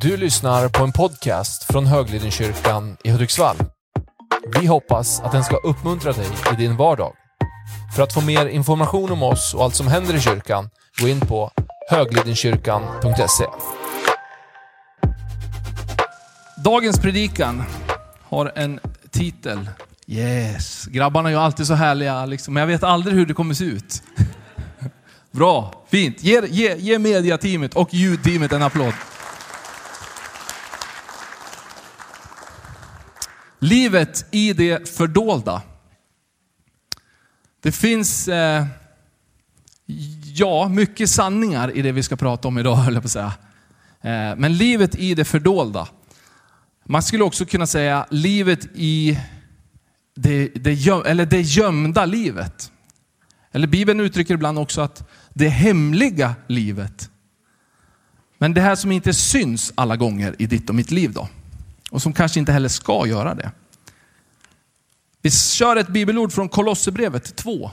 Du lyssnar på en podcast från Höglidenkyrkan i Hudiksvall. Vi hoppas att den ska uppmuntra dig i din vardag. För att få mer information om oss och allt som händer i kyrkan, gå in på höglidenkyrkan.se. Dagens predikan har en titel. Yes, grabbarna är ju alltid så härliga, liksom, men jag vet aldrig hur det kommer se ut. Bra, fint. Ge, ge, ge mediateamet och ljudteamet en applåd. Livet i det fördolda. Det finns eh, ja, mycket sanningar i det vi ska prata om idag, höll jag på att säga. Eh, men livet i det fördolda. Man skulle också kunna säga livet i det, det, göm, eller det gömda livet. Eller Bibeln uttrycker ibland också att det hemliga livet. Men det här som inte syns alla gånger i ditt och mitt liv då. Och som kanske inte heller ska göra det. Vi kör ett bibelord från Kolosserbrevet 2.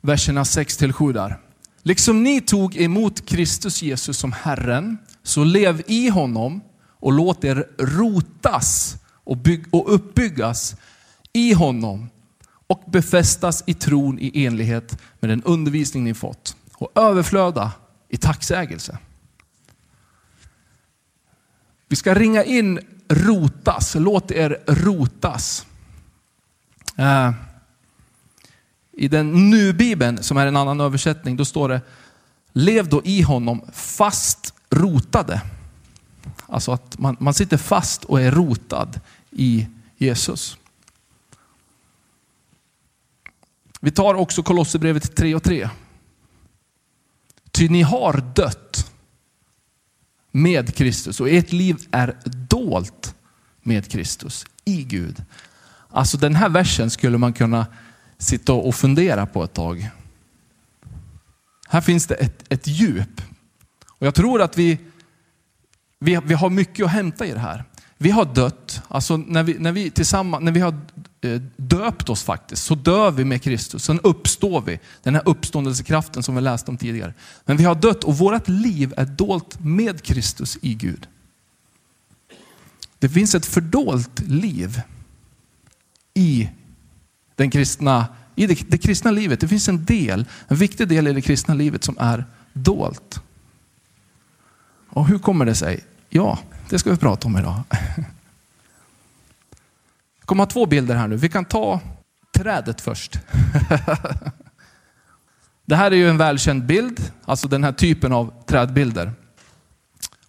Verserna 6-7. där. Liksom ni tog emot Kristus Jesus som Herren, så lev i honom och låt er rotas och, bygg, och uppbyggas i honom och befästas i tron i enlighet med den undervisning ni fått och överflöda i tacksägelse. Vi ska ringa in rotas, låt er rotas. Eh, I den nu-bibeln, som är en annan översättning, då står det Lev då i honom fast rotade. Alltså att man, man sitter fast och är rotad i Jesus. Vi tar också Kolosserbrevet 3 och 3. Ty ni har dött med Kristus och ert liv är dolt med Kristus i Gud. Alltså den här versen skulle man kunna sitta och fundera på ett tag. Här finns det ett, ett djup. Och jag tror att vi, vi, vi har mycket att hämta i det här. Vi har dött, alltså när vi, när vi tillsammans, när vi har Eh, döpt oss faktiskt, så dör vi med Kristus. Sen uppstår vi, den här uppståndelsekraften som vi läste om tidigare. Men vi har dött och vårt liv är dolt med Kristus i Gud. Det finns ett fördolt liv i, den kristna, i det, det kristna livet. Det finns en del, en viktig del i det kristna livet som är dolt. Och hur kommer det sig? Ja, det ska vi prata om idag. Kommer ha två bilder här nu. Vi kan ta trädet först. Det här är ju en välkänd bild, alltså den här typen av trädbilder.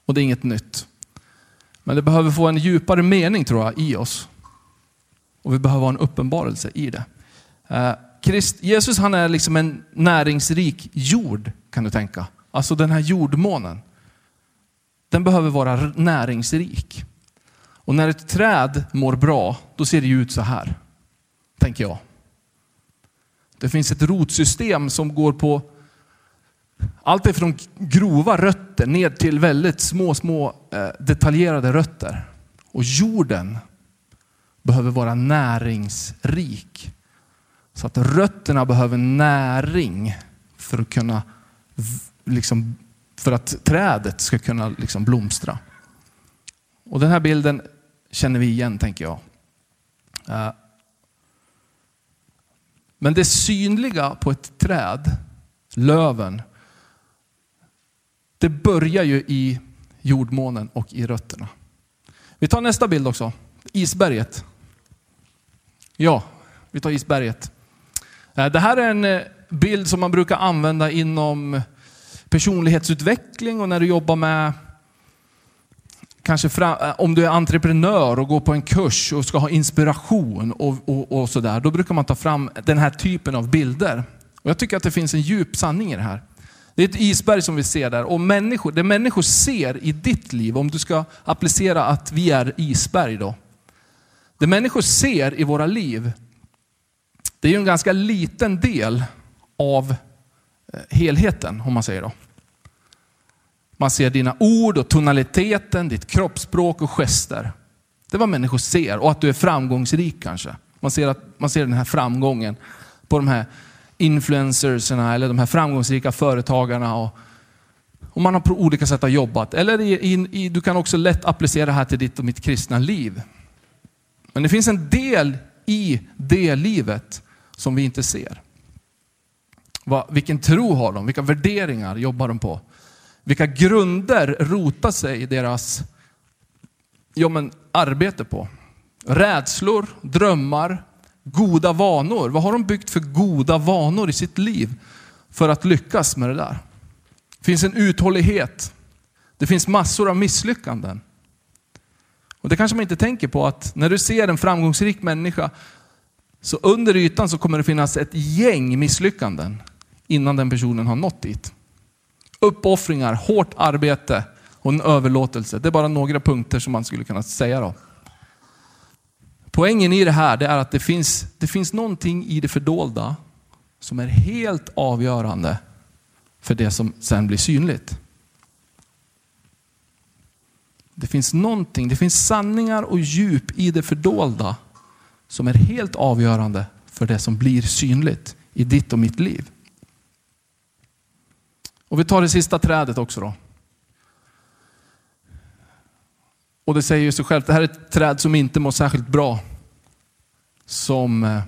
Och det är inget nytt. Men det behöver få en djupare mening tror jag i oss. Och vi behöver ha en uppenbarelse i det. Eh, Christ, Jesus han är liksom en näringsrik jord kan du tänka. Alltså den här jordmånen. Den behöver vara näringsrik. Och när ett träd mår bra, då ser det ut så här. Tänker jag. Det finns ett rotsystem som går på allt ifrån grova rötter ner till väldigt små, små eh, detaljerade rötter. Och jorden behöver vara näringsrik. Så att rötterna behöver näring för att kunna liksom för att trädet ska kunna liksom blomstra. Och den här bilden känner vi igen, tänker jag. Eh, men det synliga på ett träd, löven, det börjar ju i jordmånen och i rötterna. Vi tar nästa bild också. Isberget. Ja, vi tar isberget. Eh, det här är en eh, bild som man brukar använda inom personlighetsutveckling och när du jobbar med Kanske fram, eh, om du är entreprenör och går på en kurs och ska ha inspiration och, och, och sådär. Då brukar man ta fram den här typen av bilder. Och jag tycker att det finns en djup sanning i det här. Det är ett isberg som vi ser där och människor, det människor ser i ditt liv, om du ska applicera att vi är isberg då. Det människor ser i våra liv, det är ju en ganska liten del av eh, helheten om man säger då. Man ser dina ord och tonaliteten, ditt kroppsspråk och gester. Det är vad människor ser och att du är framgångsrik kanske. Man ser, att, man ser den här framgången på de här influencerserna eller de här framgångsrika företagarna och, Och man har på olika sätt jobbat. Eller i, i, i, du kan också lätt applicera det här till ditt och mitt kristna liv. Men det finns en del i det livet som vi inte ser. Va, vilken tro har de? Vilka värderingar jobbar de på? Vilka grunder rotar sig deras ja, men, arbete på? Rädslor, drömmar, goda vanor. Vad har de byggt för goda vanor i sitt liv för att lyckas med det där? Det finns en uthållighet. Det finns massor av misslyckanden. Och Det kanske man inte tänker på att när du ser en framgångsrik människa så under ytan så kommer det finnas ett gäng misslyckanden innan den personen har nått dit. Uppoffringar, hårt arbete och en överlåtelse. Det är bara några punkter som man skulle kunna säga då. Poängen i det här det är att det finns, det finns någonting i det fördolda som är helt avgörande för det som sen blir synligt. Det finns någonting, det finns sanningar och djup i det fördolda som är helt avgörande för det som blir synligt i ditt och mitt liv. Och vi tar det sista trädet också då. Och det säger ju sig självt, det här är ett träd som inte mår särskilt bra. Som eh,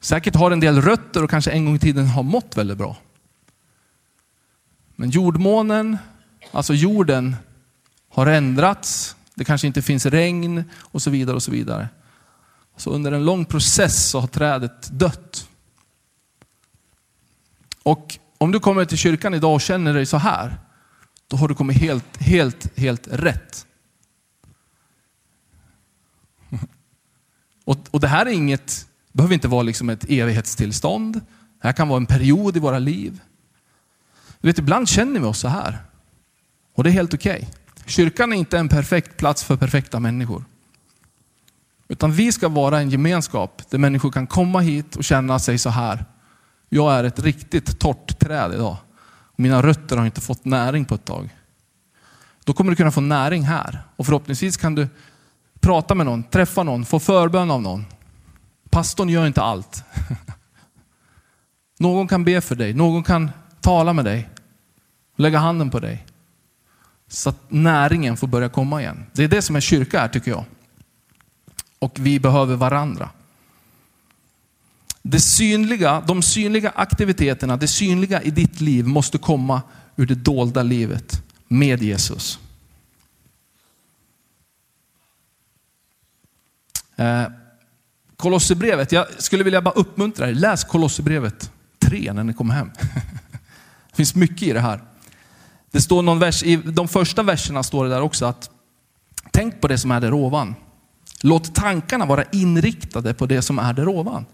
säkert har en del rötter och kanske en gång i tiden har mått väldigt bra. Men jordmånen, alltså jorden, har ändrats. Det kanske inte finns regn och så vidare. och Så vidare. Så under en lång process så har trädet dött. Och om du kommer till kyrkan idag och känner dig så här, då har du kommit helt, helt, helt rätt. Och, och det här är inget, behöver inte vara liksom ett evighetstillstånd. Det här kan vara en period i våra liv. Du vet, ibland känner vi oss så här. Och det är helt okej. Okay. Kyrkan är inte en perfekt plats för perfekta människor. Utan vi ska vara en gemenskap där människor kan komma hit och känna sig så här. Jag är ett riktigt torrt träd idag. Mina rötter har inte fått näring på ett tag. Då kommer du kunna få näring här. Och förhoppningsvis kan du prata med någon, träffa någon, få förbön av någon. Pastorn gör inte allt. Någon kan be för dig, någon kan tala med dig, lägga handen på dig. Så att näringen får börja komma igen. Det är det som en kyrka är tycker jag. Och vi behöver varandra. Det synliga, de synliga aktiviteterna, det synliga i ditt liv måste komma ur det dolda livet med Jesus. Eh, Kolosserbrevet, jag skulle vilja bara uppmuntra er, läs Kolosserbrevet 3 när ni kommer hem. Det finns mycket i det här. Det står någon vers, I de första verserna står det där också att tänk på det som är där ovan. Låt tankarna vara inriktade på det som är där ovan.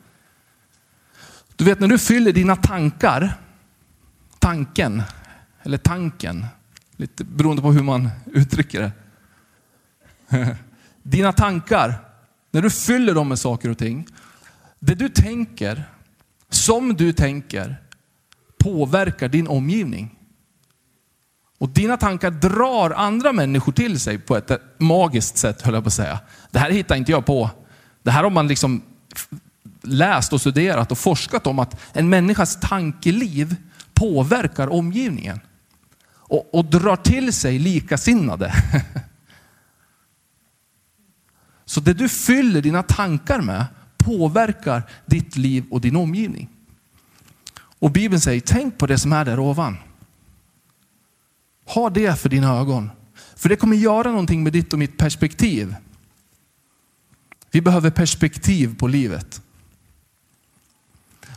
Du vet när du fyller dina tankar, tanken, eller tanken, lite beroende på hur man uttrycker det. Dina tankar, när du fyller dem med saker och ting, det du tänker, som du tänker, påverkar din omgivning. Och dina tankar drar andra människor till sig på ett magiskt sätt, höll jag på att säga. Det här hittar inte jag på. Det här har man liksom läst och studerat och forskat om att en människas tankeliv påverkar omgivningen. Och, och drar till sig likasinnade. Så det du fyller dina tankar med påverkar ditt liv och din omgivning. Och Bibeln säger, tänk på det som är där ovan. Ha det för dina ögon. För det kommer göra någonting med ditt och mitt perspektiv. Vi behöver perspektiv på livet.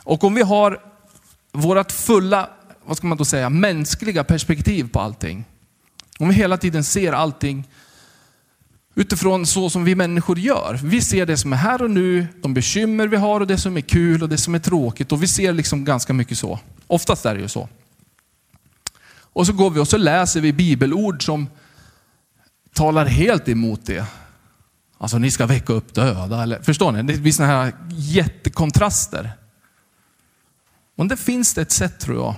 Och om vi har vårt fulla, vad ska man då säga, mänskliga perspektiv på allting. Om vi hela tiden ser allting utifrån så som vi människor gör. Vi ser det som är här och nu, de bekymmer vi har och det som är kul och det som är tråkigt. Och vi ser liksom ganska mycket så. Oftast är det ju så. Och så går vi och så läser vi bibelord som talar helt emot det. Alltså ni ska väcka upp döda. Eller, förstår ni? Det blir sådana här jättekontraster. Men det finns det ett sätt tror jag.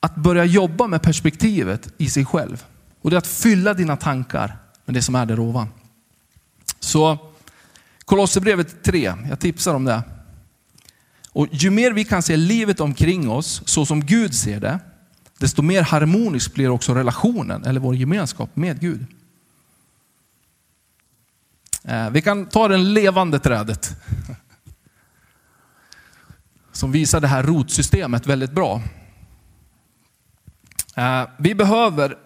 Att börja jobba med perspektivet i sig själv. Och det är att fylla dina tankar med det som är där ovan. Så Kolosserbrevet 3, jag tipsar om det. Och ju mer vi kan se livet omkring oss så som Gud ser det, desto mer harmonisk blir också relationen eller vår gemenskap med Gud. Eh, vi kan ta det levande trädet. Som visar det här rotsystemet väldigt bra. Eh, vi behöver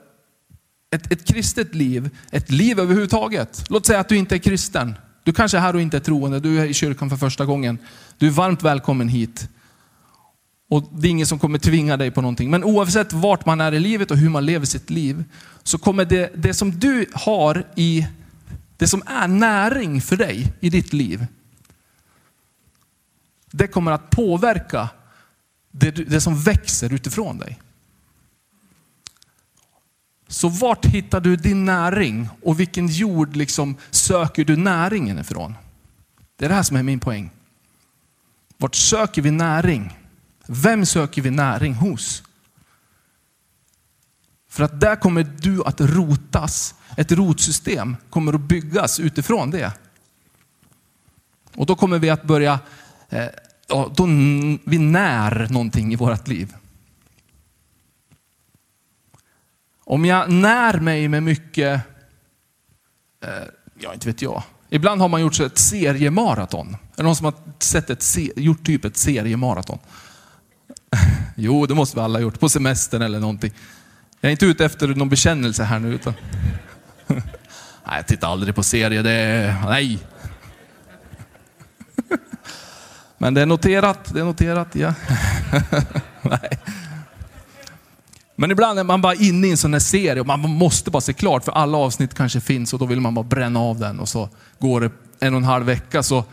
ett, ett kristet liv, ett liv överhuvudtaget. Låt säga att du inte är kristen. Du kanske är här och inte är troende, du är i kyrkan för första gången. Du är varmt välkommen hit. Och Det är ingen som kommer tvinga dig på någonting. Men oavsett vart man är i livet och hur man lever sitt liv, så kommer det, det som du har i, det som är näring för dig i ditt liv, det kommer att påverka det, det som växer utifrån dig. Så vart hittar du din näring och vilken jord liksom söker du näringen ifrån? Det är det här som är min poäng. Vart söker vi näring? Vem söker vi näring hos? För att där kommer du att rotas. Ett rotsystem kommer att byggas utifrån det. Och då kommer vi att börja, Eh, då vi när någonting i vårt liv. Om jag när mig med mycket, eh, ja inte vet jag. Ibland har man gjort ett seriemaraton. Är det någon som har sett ett, gjort typ ett seriemaraton? Jo, det måste vi alla ha gjort. På semestern eller någonting. Jag är inte ute efter någon bekännelse här nu. Utan... Nej, jag tittar aldrig på serier. Det. Nej. Men det är noterat. Det är noterat, ja. Nej. Men ibland är man bara inne i en sån här serie och man måste bara se klart för alla avsnitt kanske finns och då vill man bara bränna av den och så går det en och en halv vecka. Så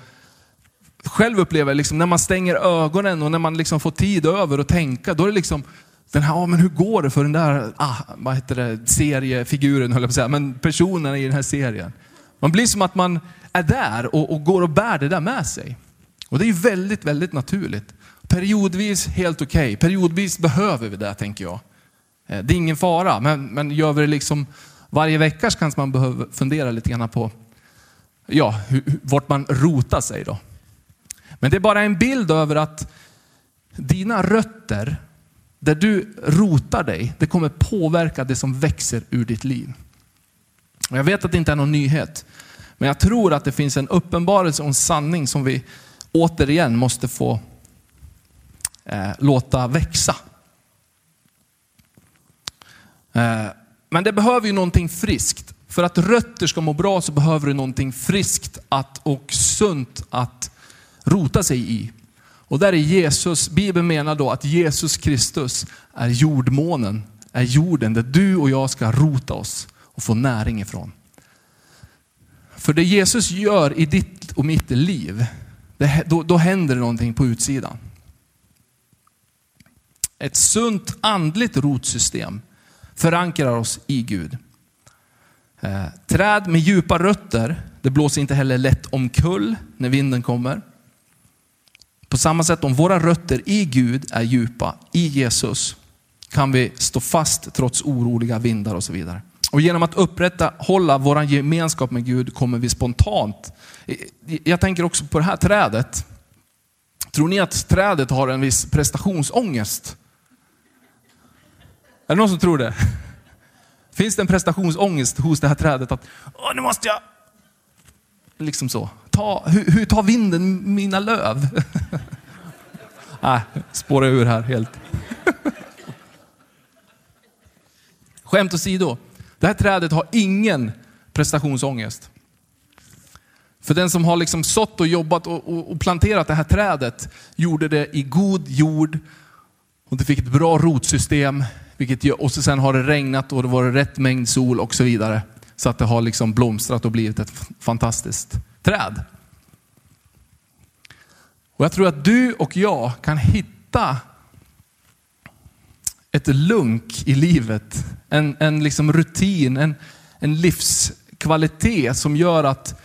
själv upplever jag liksom, när man stänger ögonen och när man liksom får tid över att tänka, då är det liksom den här, ah, men hur går det för den där ah, vad heter det, seriefiguren, höll jag på att säga, men personerna i den här serien. Man blir som att man är där och, och går och bär det där med sig. Och det är ju väldigt, väldigt naturligt. Periodvis helt okej, okay. periodvis behöver vi det tänker jag. Eh, det är ingen fara, men, men gör vi det liksom varje vecka så kanske man behöver fundera lite grann på ja, hur, vart man rotar sig. Då. Men det är bara en bild över att dina rötter, där du rotar dig, det kommer påverka det som växer ur ditt liv. Jag vet att det inte är någon nyhet, men jag tror att det finns en uppenbarelse och en sanning som vi återigen måste få eh, låta växa. Eh, men det behöver ju någonting friskt. För att rötter ska må bra så behöver du någonting friskt att, och sunt att rota sig i. Och där är Jesus, Bibeln menar då att Jesus Kristus är jordmånen, är jorden där du och jag ska rota oss och få näring ifrån. För det Jesus gör i ditt och mitt liv, det, då, då händer det någonting på utsidan. Ett sunt andligt rotsystem förankrar oss i Gud. Eh, träd med djupa rötter, det blåser inte heller lätt omkull när vinden kommer. På samma sätt om våra rötter i Gud är djupa, i Jesus, kan vi stå fast trots oroliga vindar och så vidare. Och genom att upprätthålla vår gemenskap med Gud kommer vi spontant, jag tänker också på det här trädet. Tror ni att trädet har en viss prestationsångest? Är det någon som tror det? Finns det en prestationsångest hos det här trädet? Att Åh, nu måste jag... Liksom så. Ta, hur, hur tar vinden mina löv? Nej, spårar ur här helt. Skämt åsido. Det här trädet har ingen prestationsångest. För den som har liksom sått och jobbat och, och, och planterat det här trädet gjorde det i god jord och det fick ett bra rotsystem, vilket, och så sen har det regnat och det var rätt mängd sol och så vidare. Så att det har liksom blomstrat och blivit ett fantastiskt träd. Och Jag tror att du och jag kan hitta ett lunk i livet, en, en liksom rutin, en, en livskvalitet som gör att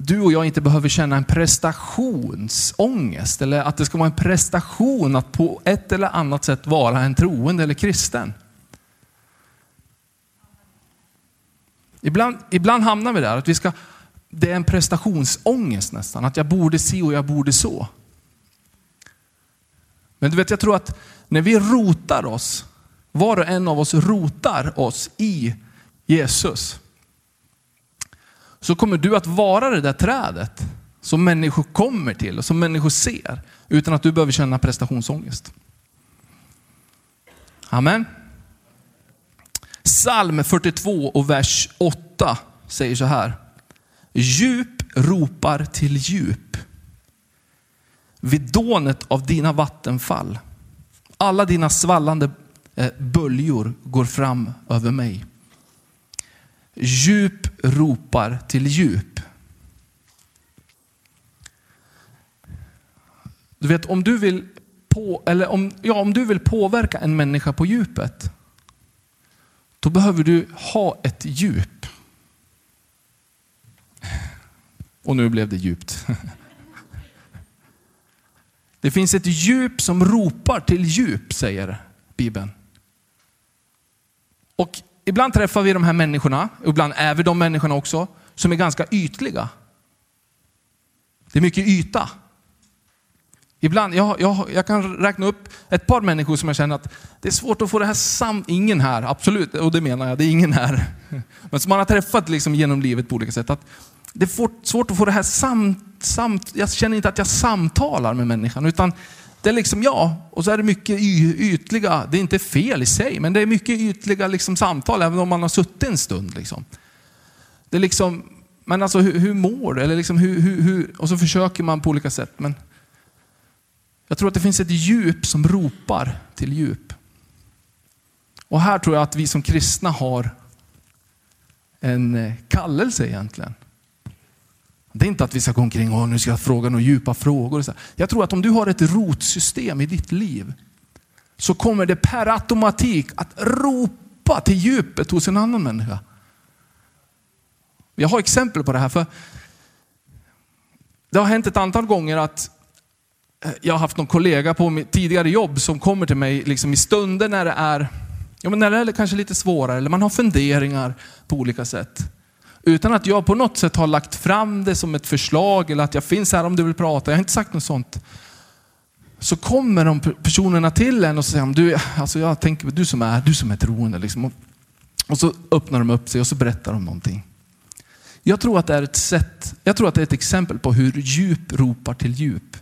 du och jag inte behöver känna en prestationsångest eller att det ska vara en prestation att på ett eller annat sätt vara en troende eller kristen. Ibland, ibland hamnar vi där, att vi ska, det är en prestationsångest nästan, att jag borde se och jag borde så. Men du vet, jag tror att när vi rotar oss var och en av oss rotar oss i Jesus, så kommer du att vara det där trädet som människor kommer till och som människor ser utan att du behöver känna prestationsångest. Amen. Psalm 42 och vers 8 säger så här. Djup ropar till djup vid dånet av dina vattenfall. Alla dina svallande eh, böljor går fram över mig. Djup ropar till djup. Du vet, om du vill, på, eller om, ja, om du vill påverka en människa på djupet, då behöver du ha ett djup. Och nu blev det djupt. Det finns ett djup som ropar till djup, säger Bibeln. Och ibland träffar vi de här människorna, ibland är vi de människorna också, som är ganska ytliga. Det är mycket yta. Ibland, jag, jag, jag kan räkna upp ett par människor som jag känner att det är svårt att få det här sam... Ingen här, absolut, och det menar jag, det är ingen här. Men som man har träffat liksom genom livet på olika sätt. Att det är svårt att få det här samt, samt... Jag känner inte att jag samtalar med människan, utan det är liksom ja, och så är det mycket ytliga, det är inte fel i sig, men det är mycket ytliga liksom samtal, även om man har suttit en stund. Liksom. Det är liksom, men alltså hur, hur mår du? Eller liksom, hur, hur, hur, och så försöker man på olika sätt. Men jag tror att det finns ett djup som ropar till djup. Och här tror jag att vi som kristna har en eh, kallelse egentligen. Det är inte att vi ska gå omkring och nu ska jag fråga några djupa frågor. Jag tror att om du har ett rotsystem i ditt liv så kommer det per automatik att ropa till djupet hos en annan människa. Jag har exempel på det här. för Det har hänt ett antal gånger att eh, jag har haft någon kollega på mitt tidigare jobb som kommer till mig liksom i stunder när det är, ja, men när det är kanske lite svårare eller man har funderingar på olika sätt. Utan att jag på något sätt har lagt fram det som ett förslag eller att jag finns här om du vill prata. Jag har inte sagt något sånt. Så kommer de personerna till en och säger, du, alltså jag tänker, du som är, du som är troende. Liksom. Och så öppnar de upp sig och så berättar de någonting. Jag tror att det är ett sätt, jag tror att det är ett exempel på hur djup ropar till djup.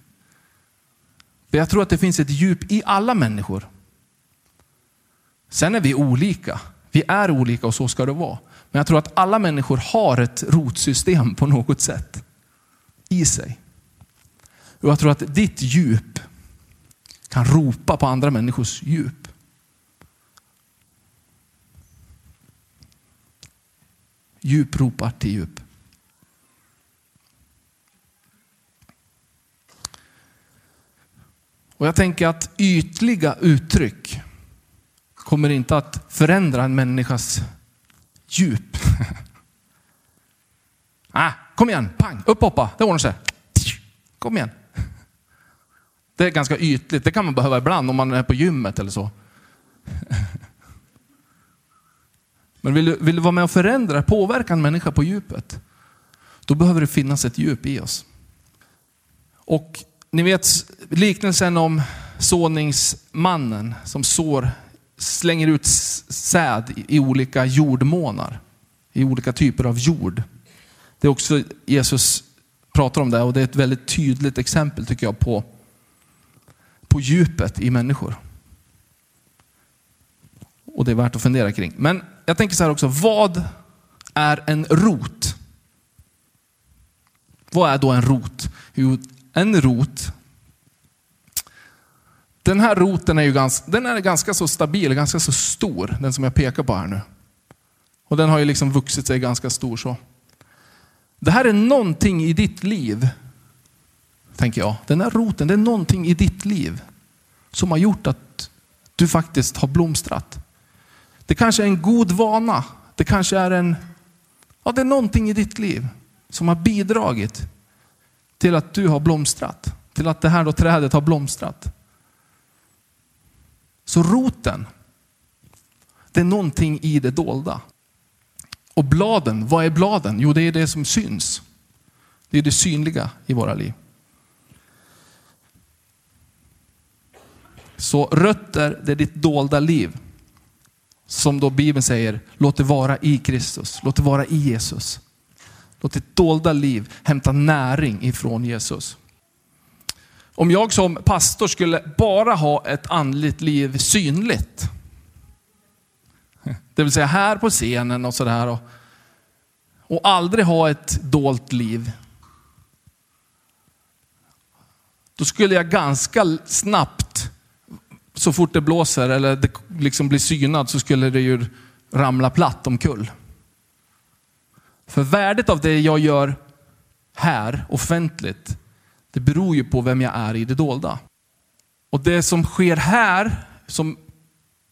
För jag tror att det finns ett djup i alla människor. Sen är vi olika. Vi är olika och så ska det vara. Men jag tror att alla människor har ett rotsystem på något sätt i sig. Och jag tror att ditt djup kan ropa på andra människors djup. Djup ropar till djup. Och jag tänker att ytliga uttryck kommer inte att förändra en människas djup. ah, kom igen, pang, upp hoppa, det ordnar sig. Kom igen. Det är ganska ytligt, det kan man behöva ibland om man är på gymmet eller så. Men vill du, vill du vara med och förändra, påverka en människa på djupet, då behöver det finnas ett djup i oss. Och ni vet liknelsen om såningsmannen som sår slänger ut säd i olika jordmånar. I olika typer av jord. Det är också Jesus pratar om det och det är ett väldigt tydligt exempel tycker jag på, på djupet i människor. Och det är värt att fundera kring. Men jag tänker så här också, vad är en rot? Vad är då en rot? Jo, en rot den här roten är ju ganska, den är ganska så stabil, ganska så stor, den som jag pekar på här nu. Och den har ju liksom vuxit sig ganska stor så. Det här är någonting i ditt liv, tänker jag. Den här roten, det är någonting i ditt liv som har gjort att du faktiskt har blomstrat. Det kanske är en god vana. Det kanske är en, ja det är någonting i ditt liv som har bidragit till att du har blomstrat. Till att det här då trädet har blomstrat. Så roten, det är någonting i det dolda. Och bladen, vad är bladen? Jo, det är det som syns. Det är det synliga i våra liv. Så rötter, det är ditt dolda liv. Som då Bibeln säger, låt det vara i Kristus, låt det vara i Jesus. Låt ditt dolda liv hämta näring ifrån Jesus. Om jag som pastor skulle bara ha ett andligt liv synligt, det vill säga här på scenen och sådär, och, och aldrig ha ett dolt liv, då skulle jag ganska snabbt, så fort det blåser eller det liksom blir synad, så skulle det ju ramla platt omkull. För värdet av det jag gör här offentligt, det beror ju på vem jag är i det dolda. Och det som sker här, som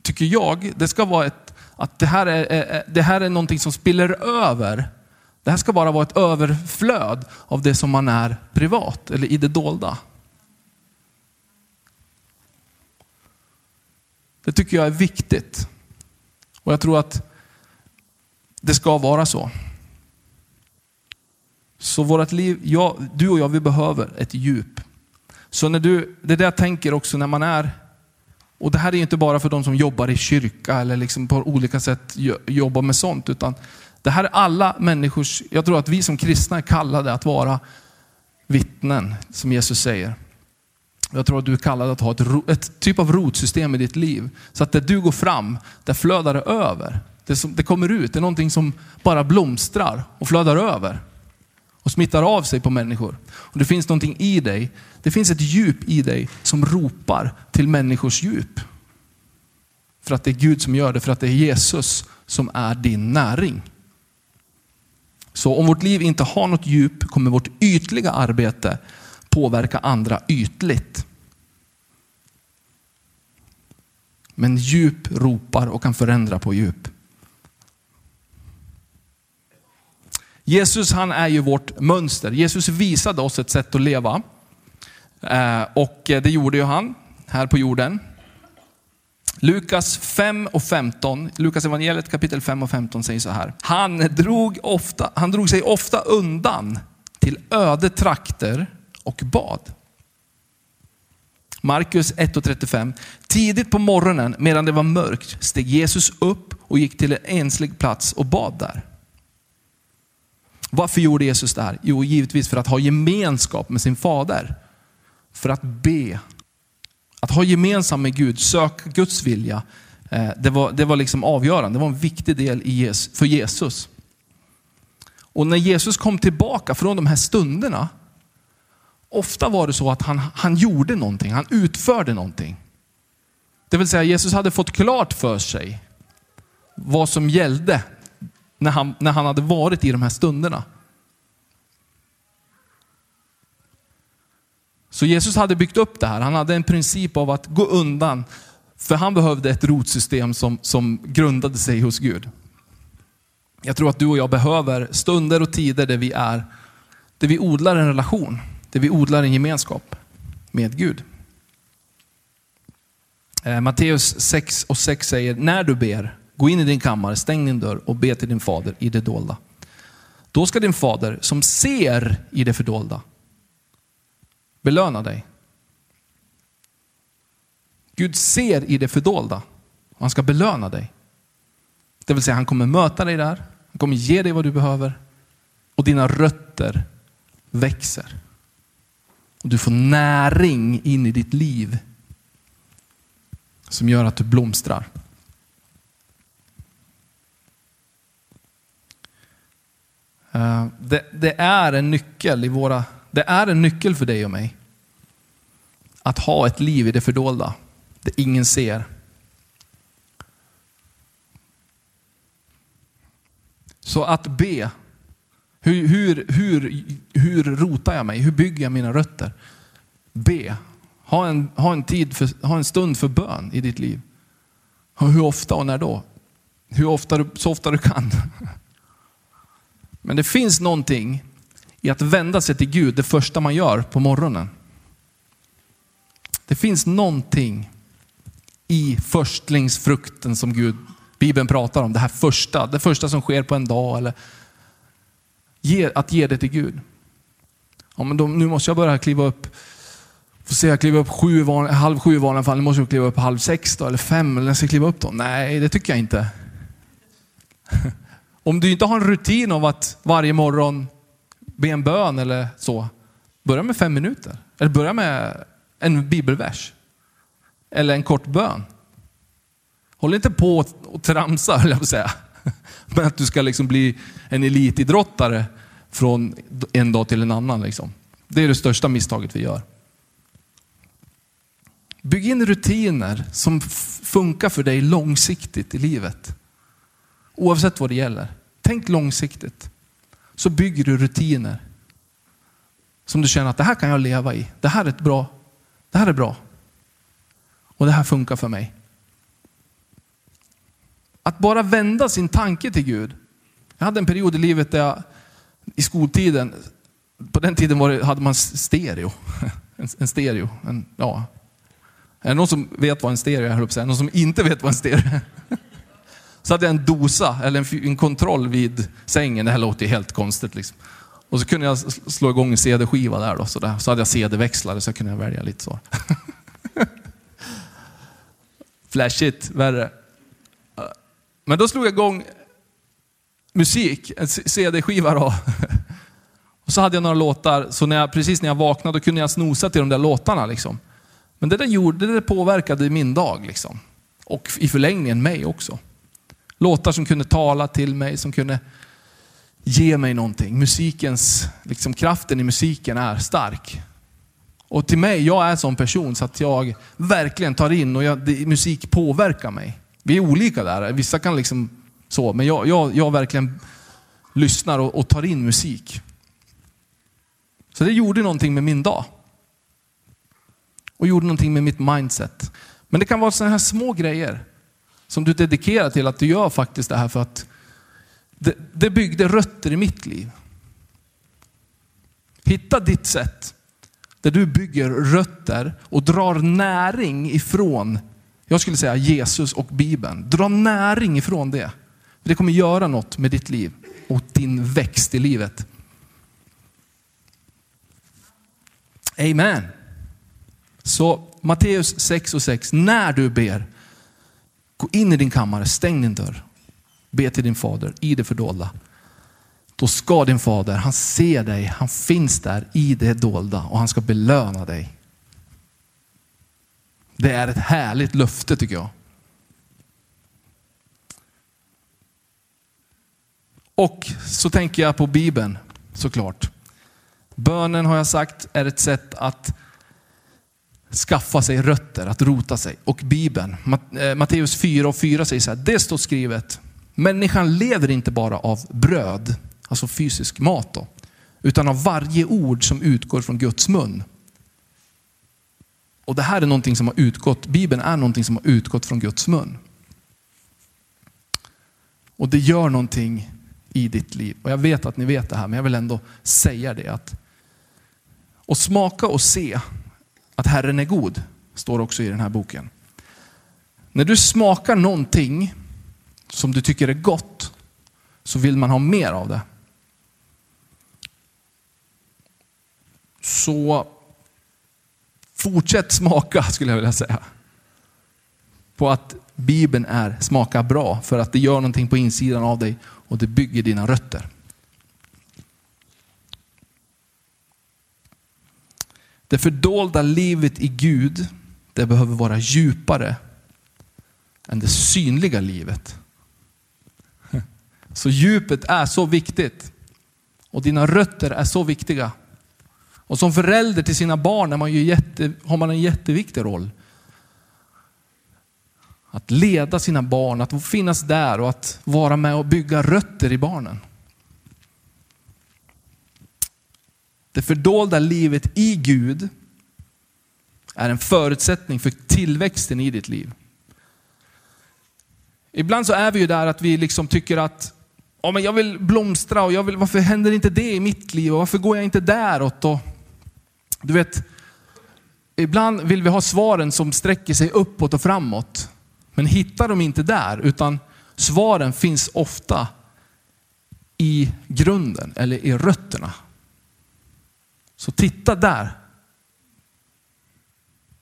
tycker jag, det ska vara ett, att det här är, det här är någonting som spiller över. Det här ska bara vara ett överflöd av det som man är privat eller i det dolda. Det tycker jag är viktigt. Och jag tror att det ska vara så. Så vårt liv, jag, du och jag, vi behöver ett djup. Så när du, det är det jag tänker också när man är, och det här är inte bara för de som jobbar i kyrka eller liksom på olika sätt jobbar med sånt, utan det här är alla människors, jag tror att vi som kristna är kallade att vara vittnen, som Jesus säger. Jag tror att du är kallad att ha ett, ett typ av rotsystem i ditt liv. Så att där du går fram, där flödar det över. Det, som, det kommer ut, det är någonting som bara blomstrar och flödar över och smittar av sig på människor. Och det finns någonting i dig, det finns ett djup i dig som ropar till människors djup. För att det är Gud som gör det, för att det är Jesus som är din näring. Så om vårt liv inte har något djup kommer vårt ytliga arbete påverka andra ytligt. Men djup ropar och kan förändra på djup. Jesus han är ju vårt mönster. Jesus visade oss ett sätt att leva. Eh, och eh, det gjorde ju han här på jorden. Lukas 5 och 15, Lukas evangeliet kapitel 5 och 15 säger så här. Han drog, ofta, han drog sig ofta undan till öde trakter och bad. Markus 1 och 35. Tidigt på morgonen medan det var mörkt steg Jesus upp och gick till en enslig plats och bad där. Varför gjorde Jesus det här? Jo, givetvis för att ha gemenskap med sin fader. För att be. Att ha gemenskap med Gud, söka Guds vilja. Eh, det var, det var liksom avgörande. Det var en viktig del för Jesus. Och när Jesus kom tillbaka från de här stunderna, ofta var det så att han, han gjorde någonting, han utförde någonting. Det vill säga Jesus hade fått klart för sig vad som gällde när han, när han hade varit i de här stunderna. Så Jesus hade byggt upp det här. Han hade en princip av att gå undan. För han behövde ett rotsystem som, som grundade sig hos Gud. Jag tror att du och jag behöver stunder och tider där vi är, där vi odlar en relation. Där vi odlar en gemenskap med Gud. Eh, Matteus 6 och 6 säger, när du ber, Gå in i din kammare, stäng din dörr och be till din fader i det dolda. Då ska din fader som ser i det fördolda belöna dig. Gud ser i det fördolda och han ska belöna dig. Det vill säga han kommer möta dig där, han kommer ge dig vad du behöver och dina rötter växer. Och du får näring in i ditt liv som gör att du blomstrar. Eh, det, det, är en nyckel i våra, det är en nyckel för dig och mig. Att ha ett liv i det fördolda, det ingen ser. Så att be, hur, hur, hur, hur rotar jag mig? Hur bygger jag mina rötter? Be. Ha en, ha en, tid för, ha en stund för bön i ditt liv. Hur ofta och när då? Hur ofta, så ofta du kan. Men det finns någonting i att vända sig till Gud det första man gör på morgonen. Det finns någonting i förstlingsfrukten som Gud, Bibeln pratar om. Det här första, det första som sker på en dag. Eller att ge det till Gud. Ja, men då, nu måste jag börja kliva upp Får se, jag kliver upp sju, van, halv sju i vanliga fall. Nu måste jag kliva upp halv sex då, eller fem, eller när ska kliva upp då? Nej, det tycker jag inte. Om du inte har en rutin av att varje morgon be en bön eller så, börja med fem minuter. Eller börja med en bibelvers. Eller en kort bön. Håll inte på och tramsa, höll jag på att säga. Men att du ska liksom bli en elitidrottare från en dag till en annan. Liksom. Det är det största misstaget vi gör. Bygg in rutiner som funkar för dig långsiktigt i livet. Oavsett vad det gäller. Tänk långsiktigt. Så bygger du rutiner. Som du känner att det här kan jag leva i. Det här är, ett bra, det här är bra. Och det här funkar för mig. Att bara vända sin tanke till Gud. Jag hade en period i livet där jag i skoltiden, på den tiden var det, hade man stereo. En, en stereo. En, ja. Är det någon som vet vad en stereo är? Någon som inte vet vad en stereo är? Så hade jag en dosa, eller en, en kontroll vid sängen. Det här låter ju helt konstigt. Liksom. Och så kunde jag slå igång en CD-skiva där. Då, så, där. så hade jag CD-växlare så jag kunde välja lite så. Flashigt, värre. Eh, men då slog jag igång musik, en CD-skiva då. Och så hade jag några låtar, så när jag, precis när jag vaknade då kunde jag snosa till de där låtarna. Liksom. Men det där, gjorde, det där påverkade min dag. Liksom. Och i förlängningen mig också. Låtar som kunde tala till mig, som kunde ge mig någonting. Musikens, liksom kraften i musiken är stark. Och till mig, jag är en sån person så att jag verkligen tar in och jag, det, musik påverkar mig. Vi är olika där. Vissa kan liksom så, men jag, jag, jag verkligen lyssnar och, och tar in musik. Så det gjorde någonting med min dag. Och gjorde någonting med mitt mindset. Men det kan vara sådana här små grejer som du dedikerar till att du gör faktiskt det här för att det, det byggde rötter i mitt liv. Hitta ditt sätt där du bygger rötter och drar näring ifrån, jag skulle säga Jesus och Bibeln. Dra näring ifrån det. Det kommer göra något med ditt liv och din växt i livet. Amen. Så Matteus 6 och 6. När du ber, gå in i din kammare, stäng din dörr. Be till din fader i det fördolda. Då ska din fader, han ser dig, han finns där i det dolda och han ska belöna dig. Det är ett härligt löfte tycker jag. Och så tänker jag på Bibeln såklart. Bönen har jag sagt är ett sätt att skaffa sig rötter, att rota sig. Och Bibeln, eh, Matteus 4 och 4 säger så här, det står skrivet, människan lever inte bara av bröd, alltså fysisk mat då, utan av varje ord som utgår från Guds mun. Och det här är någonting som har utgått, Bibeln är någonting som har utgått från Guds mun. Och det gör någonting i ditt liv. Och jag vet att ni vet det här, men jag vill ändå säga det. att Och smaka och se att Herren är god, står också i den här boken. När du smakar någonting som du tycker är gott, så vill man ha mer av det. Så fortsätt smaka, skulle jag vilja säga. På att Bibeln är, smakar bra, för att det gör någonting på insidan av dig och det bygger dina rötter. Det fördolda livet i Gud, det behöver vara djupare än det synliga livet. Så djupet är så viktigt. Och dina rötter är så viktiga. Och som förälder till sina barn är man ju jätte, har man en jätteviktig roll. Att leda sina barn, att finnas där och att vara med och bygga rötter i barnen. Det fördolda livet i Gud är en förutsättning för tillväxten i ditt liv. Ibland så är vi ju där att vi liksom tycker att ja, men jag vill blomstra och jag vill, varför händer inte det i mitt liv och varför går jag inte däråt? Och, du vet, ibland vill vi ha svaren som sträcker sig uppåt och framåt. Men hittar de inte där, utan svaren finns ofta i grunden eller i rötterna. Så titta där.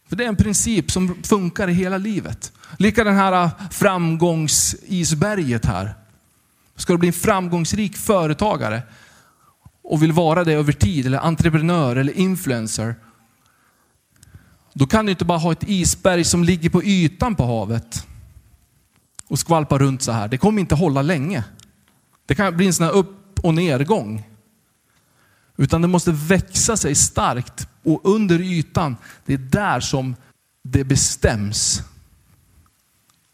För det är en princip som funkar i hela livet. Lika den här äh, framgångsisberget här. Ska du bli en framgångsrik företagare och vill vara det över tid, eller entreprenör eller influencer. Då kan du inte bara ha ett isberg som ligger på ytan på havet och skvalpar runt så här. Det kommer inte hålla länge. Det kan bli en sån här upp och nedgång. Utan det måste växa sig starkt och under ytan, det är där som det bestäms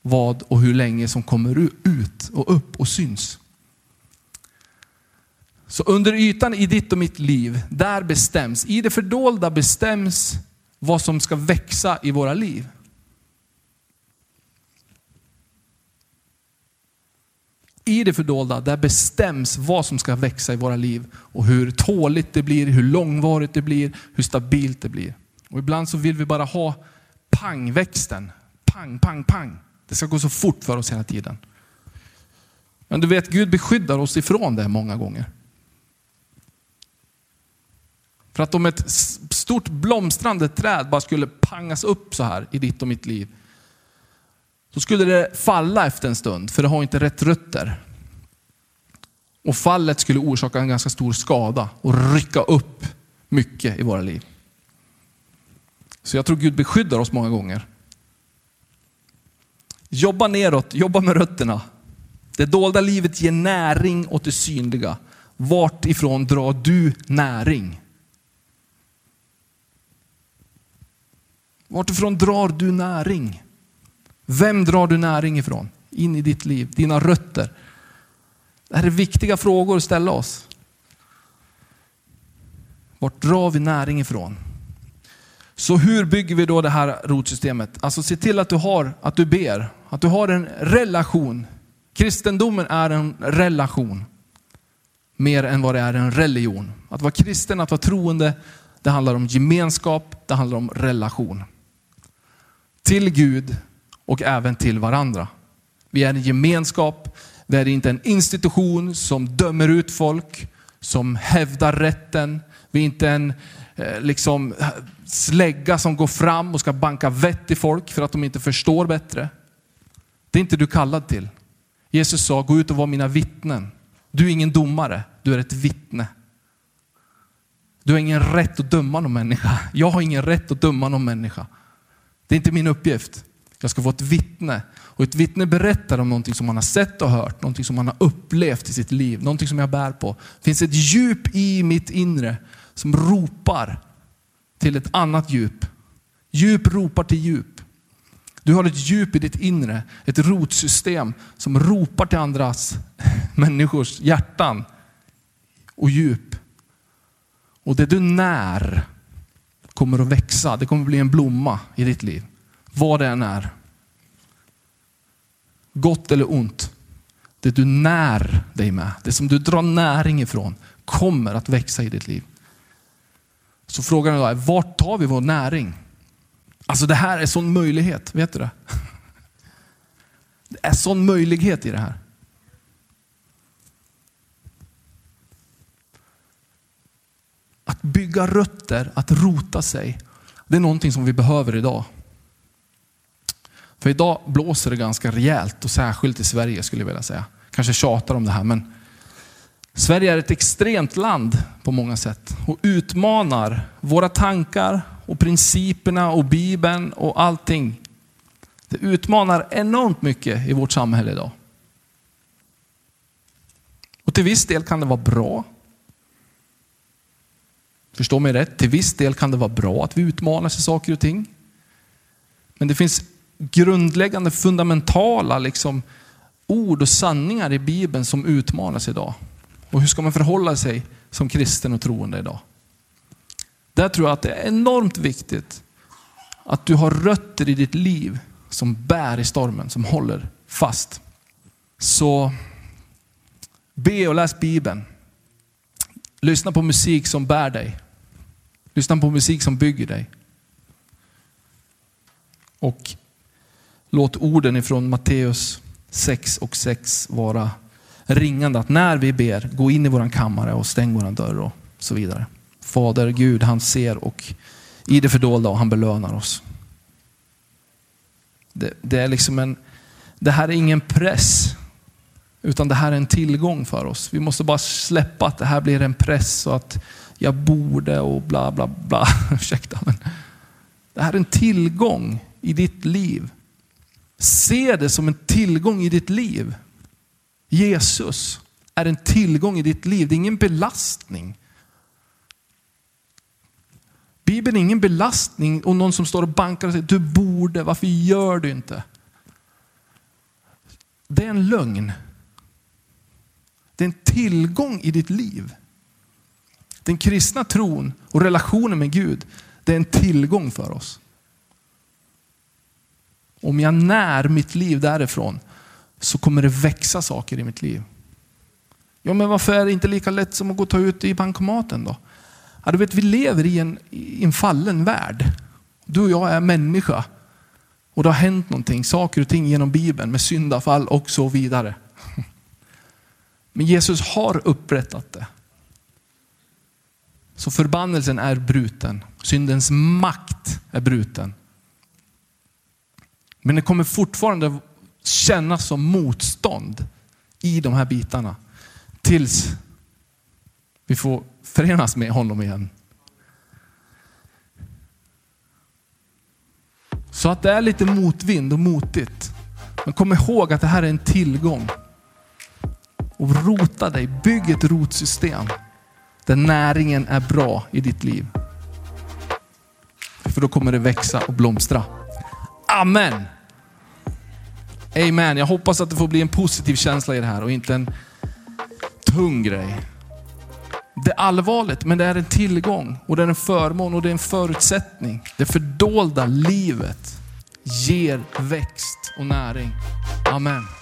vad och hur länge som kommer ut och upp och syns. Så under ytan i ditt och mitt liv, där bestäms, i det fördolda bestäms vad som ska växa i våra liv. I det fördolda, där bestäms vad som ska växa i våra liv och hur tåligt det blir, hur långvarigt det blir, hur stabilt det blir. Och ibland så vill vi bara ha pangväxten. Pang, pang, pang. Det ska gå så fort för oss hela tiden. Men du vet, Gud beskyddar oss ifrån det många gånger. För att om ett stort blomstrande träd bara skulle pangas upp så här i ditt och mitt liv, då skulle det falla efter en stund, för det har inte rätt rötter. Och fallet skulle orsaka en ganska stor skada och rycka upp mycket i våra liv. Så jag tror Gud beskyddar oss många gånger. Jobba neråt, jobba med rötterna. Det dolda livet ger näring åt det synliga. Vart ifrån drar du näring? Vartifrån drar du näring? Vem drar du näring ifrån? In i ditt liv, dina rötter. Det här är viktiga frågor att ställa oss. Vart drar vi näring ifrån? Så hur bygger vi då det här rotsystemet? Alltså se till att du har, att du ber, att du har en relation. Kristendomen är en relation. Mer än vad det är en religion. Att vara kristen, att vara troende, det handlar om gemenskap, det handlar om relation. Till Gud och även till varandra. Vi är en gemenskap, vi är inte en institution som dömer ut folk, som hävdar rätten. Vi är inte en eh, liksom, slägga som går fram och ska banka vett i folk för att de inte förstår bättre. Det är inte du kallad till. Jesus sa, gå ut och var mina vittnen. Du är ingen domare, du är ett vittne. Du har ingen rätt att döma någon människa. Jag har ingen rätt att döma någon människa. Det är inte min uppgift. Jag ska få ett vittne. Och ett vittne berättar om någonting som man har sett och hört, någonting som man har upplevt i sitt liv, någonting som jag bär på. Det finns ett djup i mitt inre som ropar till ett annat djup. Djup ropar till djup. Du har ett djup i ditt inre, ett rotsystem som ropar till andras människors hjärtan och djup. Och det du när kommer att växa. Det kommer att bli en blomma i ditt liv. Vad det än är. Gott eller ont. Det du när dig med, det som du drar näring ifrån, kommer att växa i ditt liv. Så frågan idag är, vart tar vi vår näring? Alltså det här är sån möjlighet, vet du det? Det är sån möjlighet i det här. Att bygga rötter, att rota sig, det är någonting som vi behöver idag. För idag blåser det ganska rejält och särskilt i Sverige skulle jag vilja säga. Kanske tjatar om det här men Sverige är ett extremt land på många sätt och utmanar våra tankar och principerna och Bibeln och allting. Det utmanar enormt mycket i vårt samhälle idag. Och till viss del kan det vara bra. Förstå mig rätt, till viss del kan det vara bra att vi utmanas i saker och ting. Men det finns grundläggande fundamentala liksom, ord och sanningar i Bibeln som utmanas idag. Och hur ska man förhålla sig som kristen och troende idag? Där tror jag att det är enormt viktigt att du har rötter i ditt liv som bär i stormen, som håller fast. Så be och läs Bibeln. Lyssna på musik som bär dig. Lyssna på musik som bygger dig. Och låt orden ifrån Matteus 6 och 6 vara ringande. Att när vi ber, gå in i våran kammare och stäng våran dörr och så vidare. Fader Gud, han ser och i det fördolda och han belönar oss. Det, det, är liksom en, det här är ingen press, utan det här är en tillgång för oss. Vi måste bara släppa att det här blir en press och att jag borde och bla bla bla. Ursäkta, men det här är en tillgång i ditt liv. Se det som en tillgång i ditt liv. Jesus är en tillgång i ditt liv. Det är ingen belastning. Bibeln är ingen belastning och någon som står och bankar och säger du borde, varför gör du inte? Det är en lögn. Det är en tillgång i ditt liv. Den kristna tron och relationen med Gud, det är en tillgång för oss. Om jag när mitt liv därifrån så kommer det växa saker i mitt liv. Ja, men varför är det inte lika lätt som att gå och ta ut i bankomaten då? Ja, du vet, vi lever i en, i en fallen värld. Du och jag är människa. Och det har hänt någonting, saker och ting genom Bibeln med syndafall och så vidare. Men Jesus har upprättat det. Så förbannelsen är bruten. Syndens makt är bruten. Men det kommer fortfarande kännas som motstånd i de här bitarna. Tills vi får förenas med honom igen. Så att det är lite motvind och motigt. Men kom ihåg att det här är en tillgång. Och rota dig, bygg ett rotsystem där näringen är bra i ditt liv. För då kommer det växa och blomstra. Amen. Amen. Jag hoppas att det får bli en positiv känsla i det här och inte en tung grej. Det är allvarligt, men det är en tillgång och det är en förmån och det är en förutsättning. Det fördolda livet ger växt och näring. Amen.